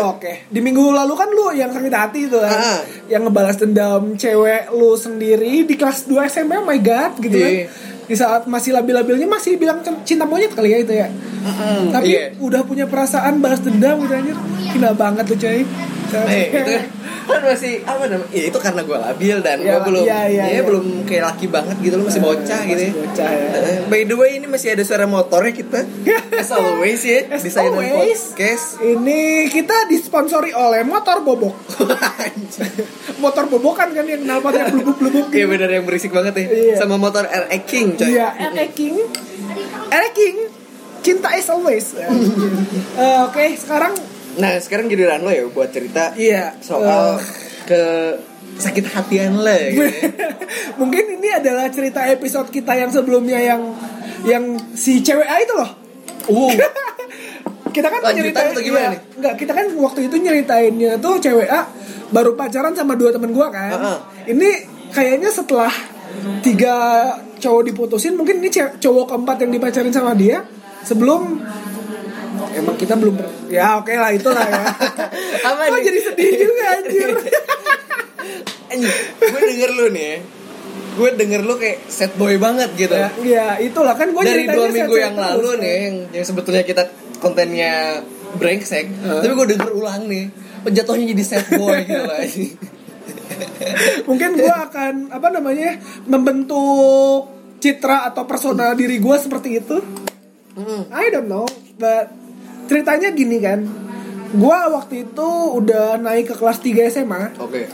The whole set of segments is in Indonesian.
Oh, Oke, di minggu lalu kan lu yang sakit hati itu kan, Ah. yang ngebalas dendam cewek lu sendiri di kelas 2 SMP, oh my god, gitu kan. Iya. Di saat masih labil-labilnya masih bilang cinta monyet kali ya itu ya. Tapi iya. udah punya perasaan balas dendam gitu anjir. Gila banget tuh coy. Eh, itu kan masih apa namanya? Ya itu karena gue labil dan Iya, gue belum, iya, iya, ya iya. belum kayak laki banget gitu loh masih bocah gitu. Ya. bocah ya. Eh, By the way ini masih ada suara motornya kita. As always ya As di always. Podcast. Ini kita disponsori oleh motor bobok. motor bobokan kan yang knalpotnya blubuk-blubuk Iya gitu. bener yang berisik banget ya. Iya. Sama motor RX King coy. Iya, RE King. RE King. Cinta is always. Eh, Oke, sekarang Nah sekarang giliran lo ya buat cerita iya soal eh, ke sakit hatian lo gitu. ya. mungkin ini adalah cerita episode kita yang sebelumnya yang yang si cewek A itu loh. Uh, kita kan nyeritain atau gimana iya, nih? Enggak, kita kan waktu itu nyeritainnya tuh cewek A baru pacaran sama dua temen gua kan. Heeh. Ini kayaknya setelah tiga cowok diputusin, mungkin ini cowok keempat yang dipacarin sama dia sebelum emang kita belum ya oke lah itulah ya. Apa Kok nih? jadi sedih juga anjir. gue denger lu nih. Gue denger lu kayak set boy banget gitu. ya, ya, itulah kan gua Dari dua minggu yang lalu kan. nih yang, yang sebetulnya kita kontennya brengsek, Heeh. tapi gue denger ulang nih. Jatuhnya jadi set boy gitu lah. mungkin gue akan apa namanya membentuk citra atau persona diri gue seperti itu Mm. I don't know but ceritanya gini kan gue waktu itu udah naik ke kelas 3 SMA Oke.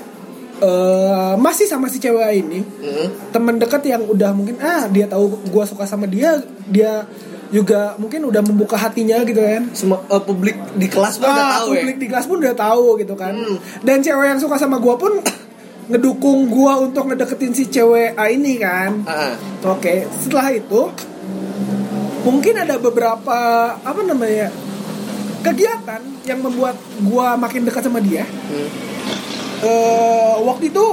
eh masih sama si cewek ini Mm. teman dekat yang udah mungkin ah dia tahu gue suka sama dia dia juga mungkin udah membuka hatinya gitu kan Semua eh, publik di kelas pun udah Ah, tahu publik ya. di kelas pun udah tahu gitu kan Hmm. dan cewek yang suka sama gue pun ngedukung gue untuk ngedeketin si cewek A ini kan Ah, oke setelah itu mungkin ada beberapa apa namanya kegiatan yang membuat gue makin dekat sama dia hmm. Eh, waktu itu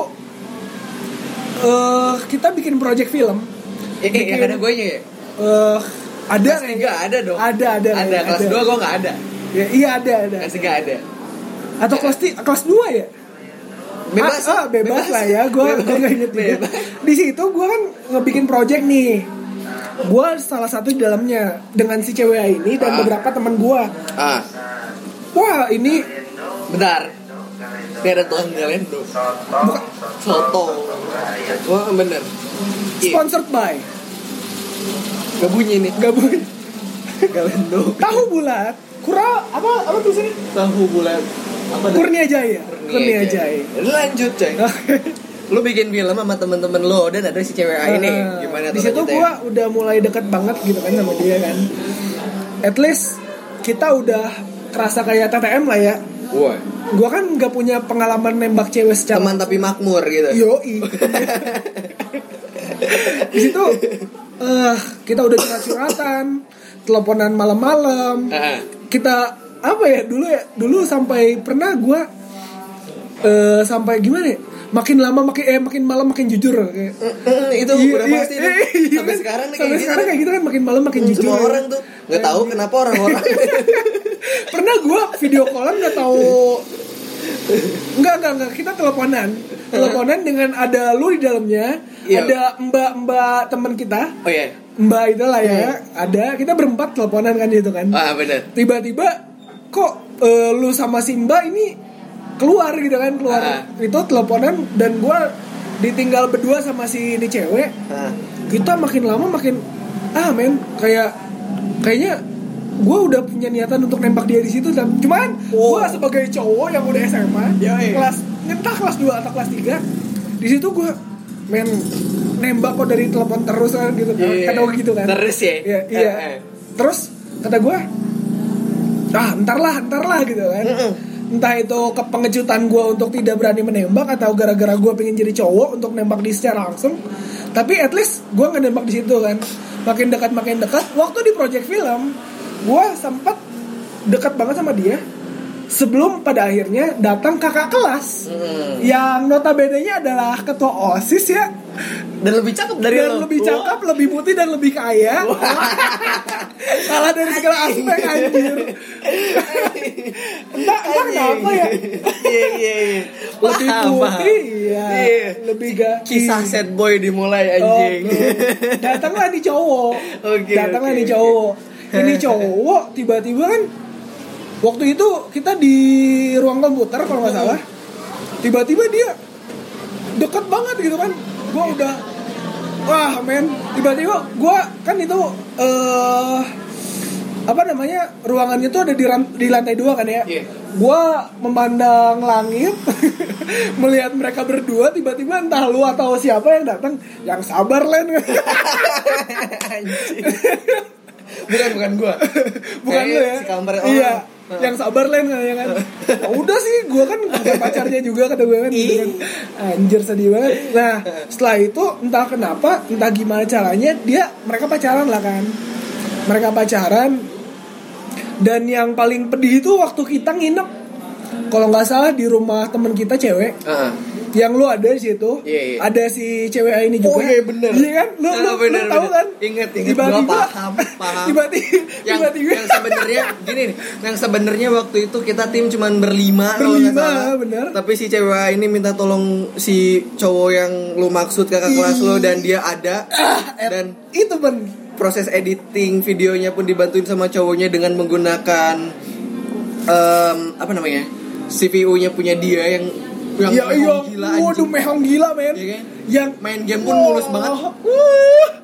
eh kita bikin project film Eh, eh, yang ada gue ya. Eh, ada Kelas tiga ada dong. ada ada Ada kelas dua gue nggak ada. ya, iya ada ada Kelas tiga ada. atau kelas ti- kelas 2 ya Bebas. ah, ah, bebas, lah ya gue Bebas. gue inget Bebas. di situ gue kan ngebikin project nih gue salah satu di dalamnya dengan si cewek ini dan Ah. beberapa teman gue Ah, wah ini bentar. Ini ada tukang galendo. bukan Soto. Wah, bener. Iya. sponsored by Gak bunyi nih. gak boleh Galendo. tahu bulat kura apa apa tulisannya Tahu bulat. Apa? Kurnia Jaya Kurnia Jaya Lu Lanjut, coy. Lu bikin film sama temen-temen lo dan ada si cewek A ini. Gimana di situ gue udah mulai deket banget gitu kan sama dia kan at least kita udah kerasa kayak TTM lah ya Wah, gue kan nggak punya pengalaman nembak cewek secara teman tapi makmur gitu. Yoi. di situ eh kita udah curhat-curhatan, teleponan malam-malam. Ah, Kita apa ya dulu ya dulu sampai pernah gua eh sampai gimana ya? Makin lama makin eh makin malam makin jujur kayak. Mm, itu Iya, udah iya, pasti iya, iya, sampai kan? sekarang nih sampai kayak sekarang gitu. kayak gitu kan makin malam makin jujur. Semua orang tuh nggak tahu kenapa orang-orang pernah gua video callan nggak tahu Enggak, enggak, enggak. Kita teleponan. Teleponan dengan ada lu di dalamnya, Iya. ada mbak-mbak teman kita. Oh iya. Mbak itu lah ya, ada. Kita berempat teleponan kan gitu kan. Ah bener. Tiba-tiba kok eh, lu sama si Mbak ini keluar gitu kan, keluar. Ah. Itu teleponan dan gua ditinggal berdua sama si ini cewek. Ah. Kita makin lama makin ah men kayak kayaknya gue udah punya niatan untuk nembak dia di situ dan cuman Wow. gue sebagai cowok yang udah SMA Ya, iya. kelas entah kelas 2 atau kelas 3 di situ gue men nembak kok dari telepon terus kan gitu Iya. kata gue gitu kan Terus ya? Iya, iya. Eh, eh. terus kata gue ah ntar lah ntar lah gitu kan entah itu kepengejutan gue untuk tidak berani menembak atau gara-gara gue pengen jadi cowok untuk nembak di secara langsung. Tapi at least gue nggak nembak di situ kan. Makin dekat makin dekat. Waktu di project film gue sempat dekat banget sama dia. Sebelum pada akhirnya datang kakak kelas. Mm. yang notabene-nya adalah ketua osis ya Dan lebih cakep dari dan lo. lebih cakep, lebih putih dan lebih kaya. Kalah dari segala aspek anjir. entah entah kenapa apa ya Iya iya iya. lebih putih ya Iya. lebih gak Kisah sad boy dimulai anjing. Oke. Datanglah nih cowok. Oke, Datanglah nih oke. cowok. Ini cowok tiba-tiba kan waktu itu kita di ruang komputer kalau nggak salah. Tiba-tiba dia deket banget gitu kan. Gua udah wah men, tiba-tiba gua kan itu eh apa namanya ruangannya tuh ada di, di lantai dua kan ya? Iya. gua memandang langit melihat mereka berdua tiba-tiba entah lu atau siapa yang datang yang sabar len. Bukan bukan gua. bukan lu ya? Si kampret orang. iya yang sabar len ya kan? Ya udah sih gua kan bukan pacarnya juga kata gue kan. Gitu kan anjir sedih banget. Nah setelah itu entah kenapa entah gimana caranya dia mereka pacaran lah kan. Mereka pacaran. Dan yang paling pedih itu waktu kita nginep. Kalau nggak salah di rumah temen kita cewek. Heeh. Yang lu ada di situ Iya, iya. ada si cewek ini juga Oh, iya, bener. iya kan lu Ah, lu, bener, lu tahu kan Ingat, ingat. tiba-tiba Gua paham, paham. tiba-tiba yang tiba-tiba yang sebenarnya gini nih yang sebenarnya waktu itu kita tim cuman berlima Berlima, salah. bener. tapi si cewek ini minta tolong si cowok yang lu maksud kakak kelas lo dan dia ada dan itu ben proses editing videonya pun dibantuin sama cowoknya dengan menggunakan em, apa namanya CPU-nya punya dia yang yang ya iya. mehong gila waduh mehong gila men. Iya kan? yang main game pun mulus banget.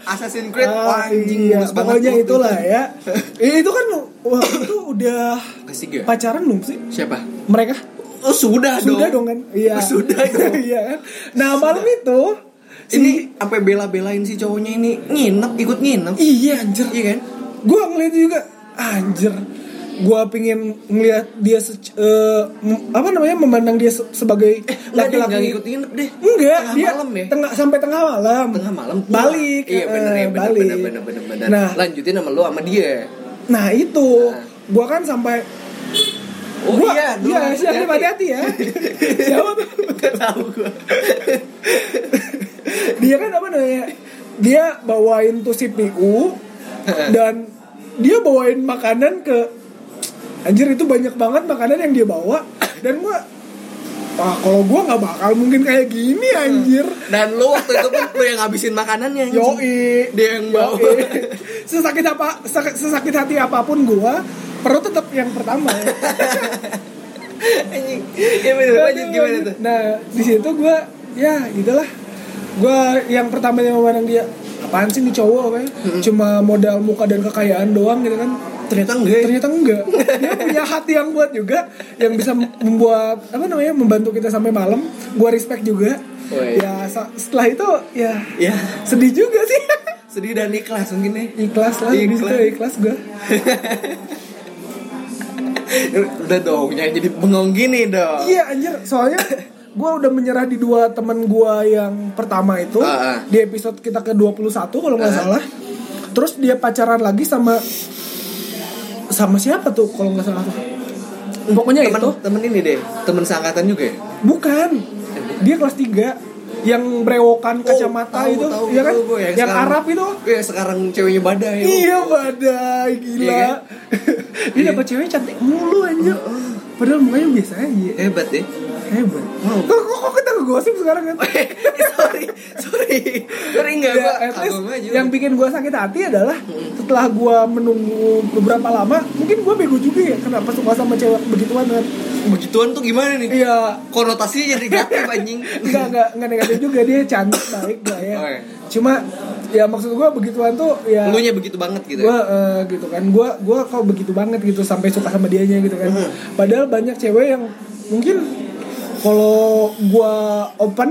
Assassin's Creed Ah, wah anjing iya, mulus banget pokoknya itulah itu. ya. Eh, itu kan wah itu udah Ketiga. pacaran belum sih? Siapa? Mereka. Oh sudah, sudah dong. kan? Iya. Oh, sudah dong. iya kan? Nah malam itu si ini sampai bela-belain si cowoknya ini nginep ikut nginep. Iya anjir. Iya kan? Gue ngeliat juga anjir gue pingin ngeliat dia se- eh, m- apa namanya memandang dia se- sebagai nggak laki-laki. ngikut nginep deh enggak tengah dia malam ya? tengah sampai tengah malam. Tengah malam pulang. balik iya bener eh, ya bener balik. bener bener bener, bener. nah. Lanjutin sama lu sama dia. Nah itu. Nah. gue kan sampai oh gua, iya iya siapa hati-hati. ya. Siapa tuh Gak tahu gua. Dia kan apa namanya dia bawain tuh CPU dan dia bawain makanan ke anjir itu banyak banget makanan yang dia bawa dan gua Wah, kalau gua nggak bakal mungkin kayak gini anjir. dan lu waktu itu pun lu yang ngabisin makanannya anjing. Yoi. dia yang bawa Yoi. Sesakit apa sak- sesakit hati apa pun gua, perlu tetap yang pertama. ya. anjing ya bener lanjut gimana tuh Nah, di situ gua ya gitulah. Gua yang pertama yang memandang dia apaan sih nih cowok kayak cuma modal muka dan kekayaan doang gitu kan ternyata enggak. Ya? ternyata enggak. Dia punya hati yang buat juga yang bisa membuat apa namanya membantu kita sampai malam. Gua respect juga. Oh, iya. ya setelah itu ya ya sedih juga sih. Sedih dan ikhlas mungkin ya. Ikhlas lah Ikhlas. ikhlas gua. Udah dong jangan jadi bengong gini dong. Iya anjir. Soalnya gua udah menyerah di dua temen gua yang pertama itu. Ah, ah. di episode kita ke 21 kalau nggak Ah. salah. Terus dia pacaran lagi sama sama siapa tuh kalau nggak salah tuh pokoknya temen, itu temen ini deh temen seangkatan juga ya Bukan. Dia kelas 3 yang brewokan kacamata tahu, itu, tahu, ya kan? tahu gue, yang yang sekarang- Arab itu. Iya sekarang ceweknya badai Iya badai gila. Iya kan? Dia dapat cewek cantik mulu aja. Padahal mukanya biasa aja. hebat ya Hebat. Wow. Kok, kok, kok ngegosip sekarang kan? sorry sorry sorry enggak Ya, gua yang bikin gue sakit hati adalah setelah gue menunggu beberapa lama, mungkin gue bego juga ya kenapa suka sama cewek begituan kan? begituan tuh gimana nih Iya, konotasinya jadi negatif anjing enggak enggak enggak negatif juga dia cantik baik lah ya. Iya. Cuma ya maksud gue begituan tuh ya lu nya begitu banget gitu gue eh, gitu kan gue gue kok begitu banget gitu sampai suka sama dianya gitu kan. Hmm. Padahal banyak cewek yang mungkin kalau gue open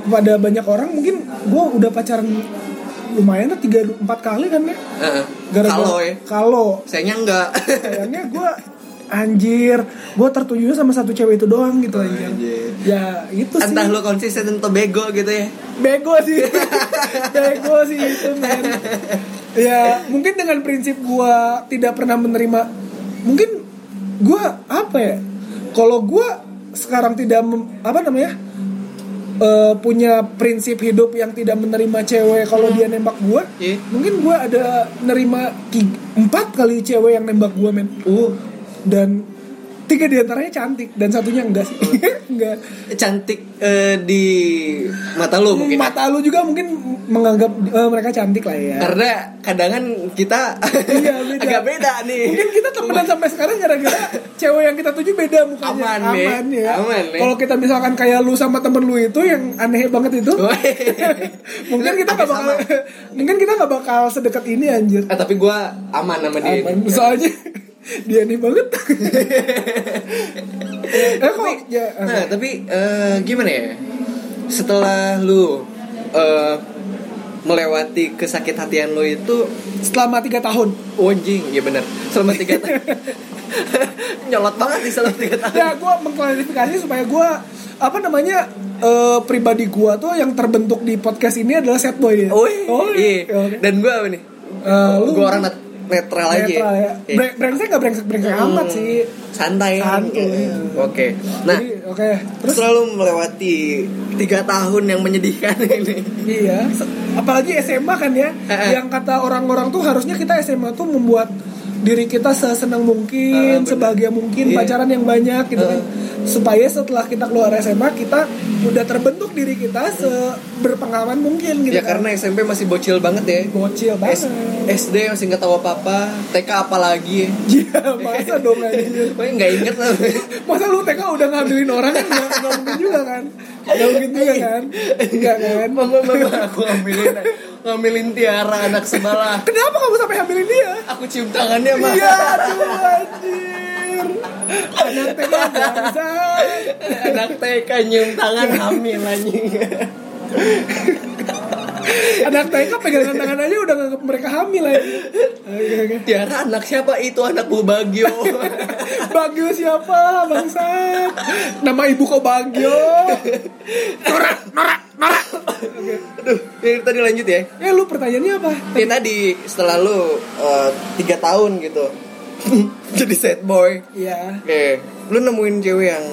kepada banyak orang mungkin gue udah pacaran lumayan tuh tiga empat kali kan ya. Gara-gara- kalau ya Kalau sayangnya enggak sayangnya gue anjir gue tertuju sama satu cewek itu doang gitu anjir. Anjir. Ya itu sih. entah lu konsisten atau bego gitu ya bego sih bego sih itu men ya mungkin dengan prinsip gua tidak pernah menerima mungkin gua apa ya kalau gua sekarang tidak mem- apa namanya eh, punya prinsip hidup yang tidak menerima cewek kalau dia nembak gua Iya. mungkin gua ada nerima tiga, empat kali cewek yang nembak gua men. Uh. Dan tiga di antaranya cantik dan satunya enggak sih. Enggak. Cantik eh, di mata lu mungkin ya? mata lu juga mungkin menganggap eh, mereka cantik lah ya. Karena kadangan kita Iya, beda. agak beda nih. Mungkin kita temenan sampai sekarang gara-gara cewek yang kita tuju beda mukanya. Aman, nih. ya. Aman, kalau kita misalkan kayak lu sama temen lu itu yang aneh banget itu mungkin kita nggak bakal mungkin kita nggak bakal sedekat ini anjir. Eh, tapi gue aman sama dia Aman. soalnya dia aneh banget eh kok ya Nah, tapi eh, gimana ya? Setelah lu eh, melewati kesakit hatian lu itu selama tiga tahun oh, anjing, ya benar. Selama tiga tahun. Nyolot banget nih selama tiga tahun. ya gue mengklarifikasi supaya gue apa namanya eh, pribadi gue tuh yang terbentuk di podcast ini adalah set boy ya Oh, oh iya. Dan gue apa nih? Lu gue orang netral aja. netral ya. Bre- brengsek gak brengsek brengsek Hmm, amat sih Santai. Santuy. Gitu. Oke. Nah, Jadi, oke terus selalu melewati tiga tahun yang menyedihkan ini. iya apalagi SMA kan ya yang kata orang-orang tuh harusnya kita SMA tuh membuat diri kita sesenang mungkin, bener. sebahagia mungkin, Iya. pacaran yang banyak gitu kan. Supaya setelah kita keluar SMA kita udah terbentuk diri kita seberpengalaman mungkin gitu Ya kan. karena SMP masih bocil banget ya. bocil S- banget. SD masih nggak tahu apa-apa, TK apalagi ya. Iya, masa dong anjir. Nggak inget lah. Masa lu TK udah ngambilin orang kan nggak nggak mungkin juga kan? Nggak mungkin juga kan? Enggak kan? Mama mama aku ngambilin ngambilin Tiara anak sebelah. Kenapa kamu sampai hamilin dia? Aku cium tangannya mah. Iya, aduh anjir. Anak TK bangsa. anak TK nyium tangan hamil anjing. Anak TK pegangan tangan aja udah nganggap mereka hamil aja. Oke, oke. Tiara anak siapa itu anak Bu Bagio. Bagio siapa bangsa? Nama ibu kok Bagio? Norak, norak, norak. Oke. Aduh, ya, tadi lanjut ya. Eh lu pertanyaannya apa? Ya tadi setelah lu eh, tiga tahun gitu jadi sad boy. Iya. Oke, lu nemuin cewek yang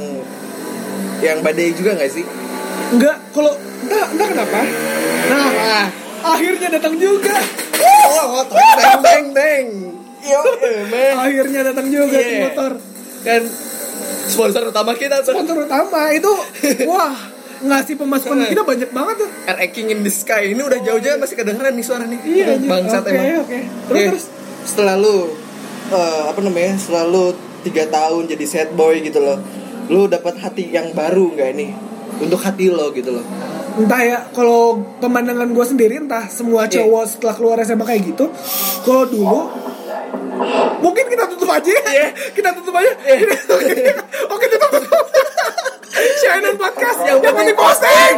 yang badai juga gak sih? Enggak, kalau enggak, enggak kenapa? Nah, Ah, akhirnya datang juga. oh, teng teng teng. Yo, man. Akhirnya datang juga si motor. Kan sponsor utama kita tuh. Sponsor utama itu wah ngasih pemasukan kita banyak banget tuh. R King in the Sky ini udah jauh-jauh masih kedengeran nih suara nih. Iya, bangsat Oke, emang. oke. Terus, Oke, terus. Setelah lu eh, apa namanya? Setelah lu tiga tahun jadi sad boy gitu loh. Lu dapat hati yang baru nggak nih? Untuk hati lo gitu loh. entah ya kalau pemandangan gue sendiri entah semua Iya. cowok setelah keluar SMA kayak gitu kalau dulu mungkin kita tutup aja ya Iya. kita tutup aja oke oke tutup tutup Shannon podcast Yang penting posting